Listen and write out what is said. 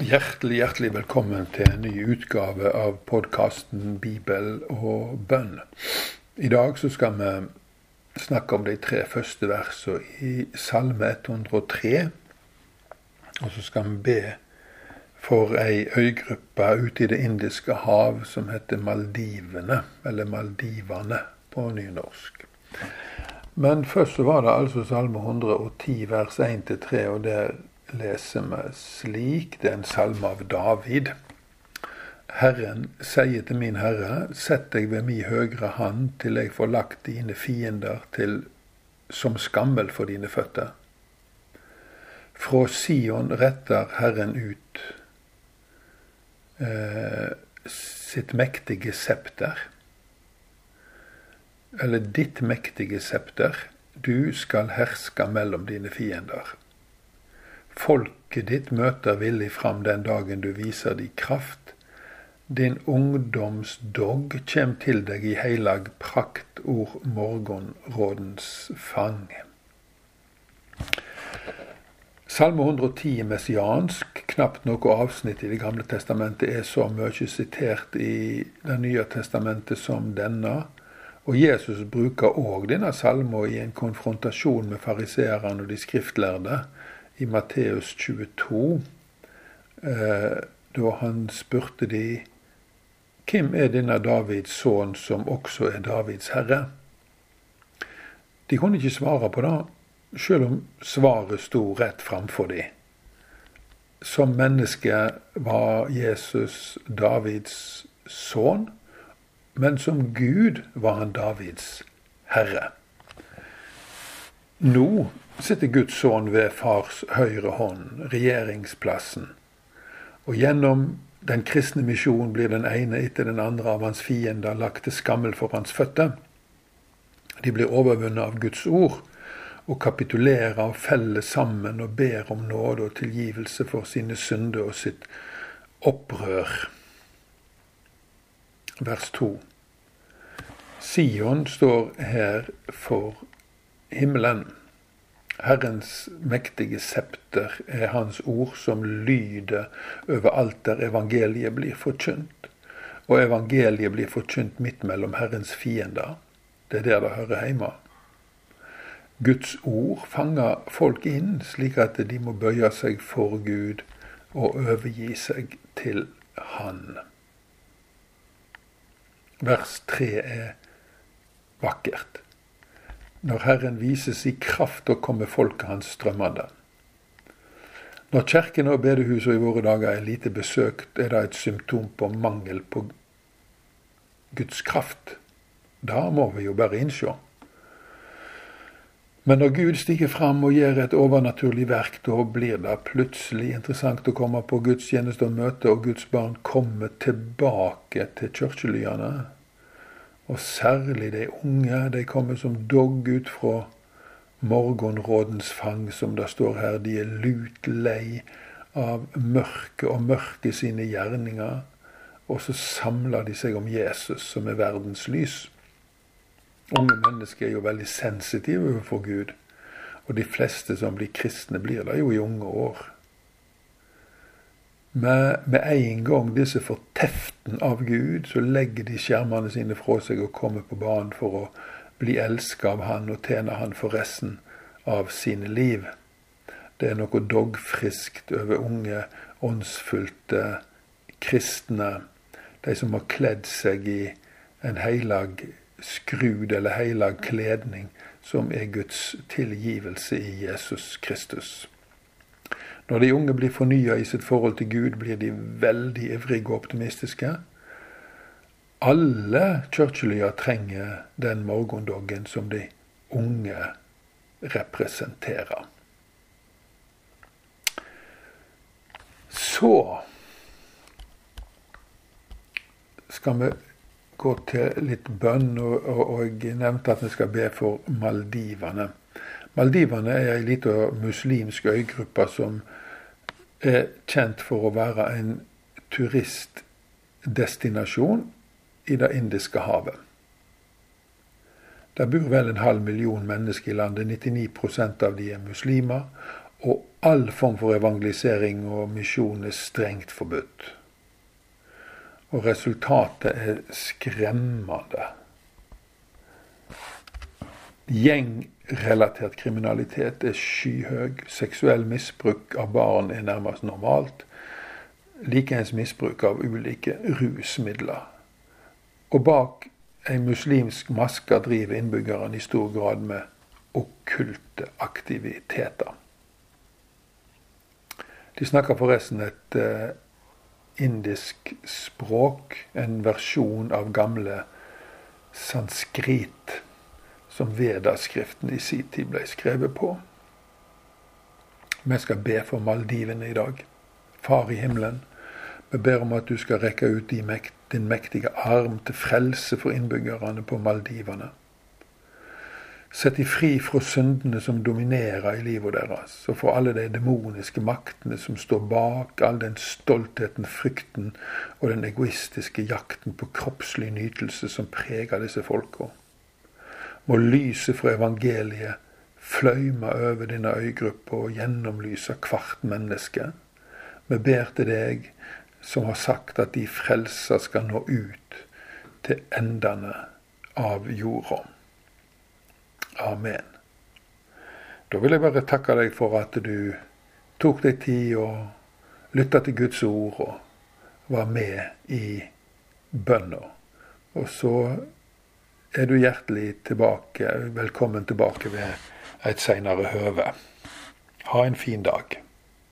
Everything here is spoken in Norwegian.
Hjertelig, hjertelig velkommen til en ny utgave av podkasten Bibel og bønn. I dag så skal vi snakke om de tre første versene i Salme 103. Og så skal vi be for ei øygruppe ute i Det indiske hav som heter Maldivene, eller Maldivane på nynorsk. Men først så var det altså Salme 110 vers 1-3, og der leser vi slik. Det er en salme av David. Herren sier til min Herre, sett deg ved mi høyre hand til jeg får lagt dine fiender til som skammel for dine føtter. Fra Sion retter Herren ut eh, sitt mektige septer. Eller ditt mektige septer. Du skal herske mellom dine fiender. Folket ditt møter villig fram den dagen du viser de kraft. Din ungdomsdogg kjem til deg i heilag prakt ord morgonrådens fang. Salme 110 messiansk, knapt noe avsnitt i Det gamle testamentet er så mye sitert i Det nye testamentet som denne. Og Jesus bruker òg denne salmen i en konfrontasjon med fariseerne og de skriftlærde i Matteus 22, eh, da han spurte de hvem er denne Davids sønn som også er Davids herre? De kunne ikke svare på det, selv om svaret sto rett framfor dem. Som menneske var Jesus Davids sønn, men som Gud var han Davids herre. Nå sitter Guds sønn ved fars høyre hånd, regjeringsplassen. Og gjennom den kristne misjon blir den ene etter den andre av hans fiender lagt til skammel for hans føtter. De blir overvunnet av Guds ord og kapitulerer og feller sammen og ber om nåde og tilgivelse for sine synder og sitt opprør. Vers 2. Sion står her for himmelen. Herrens mektige septer er hans ord som lyder over alt der evangeliet blir forkynt. Og evangeliet blir forkynt midt mellom Herrens fiender. Det er der det hører hjemme. Guds ord fanger folk inn, slik at de må bøye seg for Gud og overgi seg til Han. Vers tre er vakkert når Herren vises i kraft og kommer folket hans strømmende. Når kirken og bedehusene i våre dager er lite besøkt, er det et symptom på mangel på Guds kraft. Da må vi jo bare innsjå. Men når Gud stiger fram og gjør et overnaturlig verk, da blir det plutselig interessant å komme på gudstjeneste og møte, og Guds barn kommer tilbake til kirkelyene. Og særlig de unge, de kommer som dogg ut fra morgenrådens fang, som det står her. De er lut lei av mørket og mørket sine gjerninger. Og så samler de seg om Jesus, som er verdens lys. Unge mennesker er jo veldig sensitive overfor Gud. Og de fleste som blir kristne, blir det jo i unge år med, med en gang disse får teften av Gud, så legger de skjermene sine fra seg og kommer på banen for å bli elska av Han og tjene Han for resten av sine liv. Det er noe dogfriskt over unge, åndsfullte kristne. De som har kledd seg i en heilag skrud eller heilag kledning, som er Guds tilgivelse i Jesus Kristus. Når de unge blir fornya i sitt forhold til Gud, blir de veldig ivrige og optimistiske. Alle Churchillyer trenger den morgendoggen som de unge representerer. Så skal vi gå til litt bønn, og, og jeg nevnte at vi skal be for Maldivene. Maldivene er ei lita muslimsk øygruppe som er kjent for å være en turistdestinasjon i Det indiske havet. Der bor vel en halv million mennesker i landet. 99% av de er muslimer. Og all form for evangelisering og misjon er strengt forbudt. Og resultatet er skremmende. Gjengrelatert kriminalitet er skyhøy. Seksuell misbruk av barn er nærmest normalt. Likeens misbruk av ulike rusmidler. Og bak ei muslimsk maske driver innbyggerne i stor grad med okkulte aktiviteter. De snakker forresten et eh, indisk språk, en versjon av gamle sanskrit, som Vedaskriften i sin tid ble skrevet på. Vi skal be for Maldivene i dag. Far i himmelen, vi ber om at du skal rekke ut din mektige arm til frelse for innbyggerne på Maldivene. Sett de fri fra syndene som dominerer i livet deres, og fra alle de demoniske maktene som står bak all den stoltheten, frykten og den egoistiske jakten på kroppslig nytelse som preger disse folka. Må lyset fra evangeliet fløyme over denne øygrupper og gjennomlyse hvert menneske. Vi ber til deg som har sagt at de frelsa skal nå ut til endene av jorda. Amen. Da vil jeg bare takke deg for at du tok deg tid og lytta til Guds ord og var med i bønna. Og så er du hjertelig tilbake, velkommen tilbake ved et seinere høve. Ha en fin dag.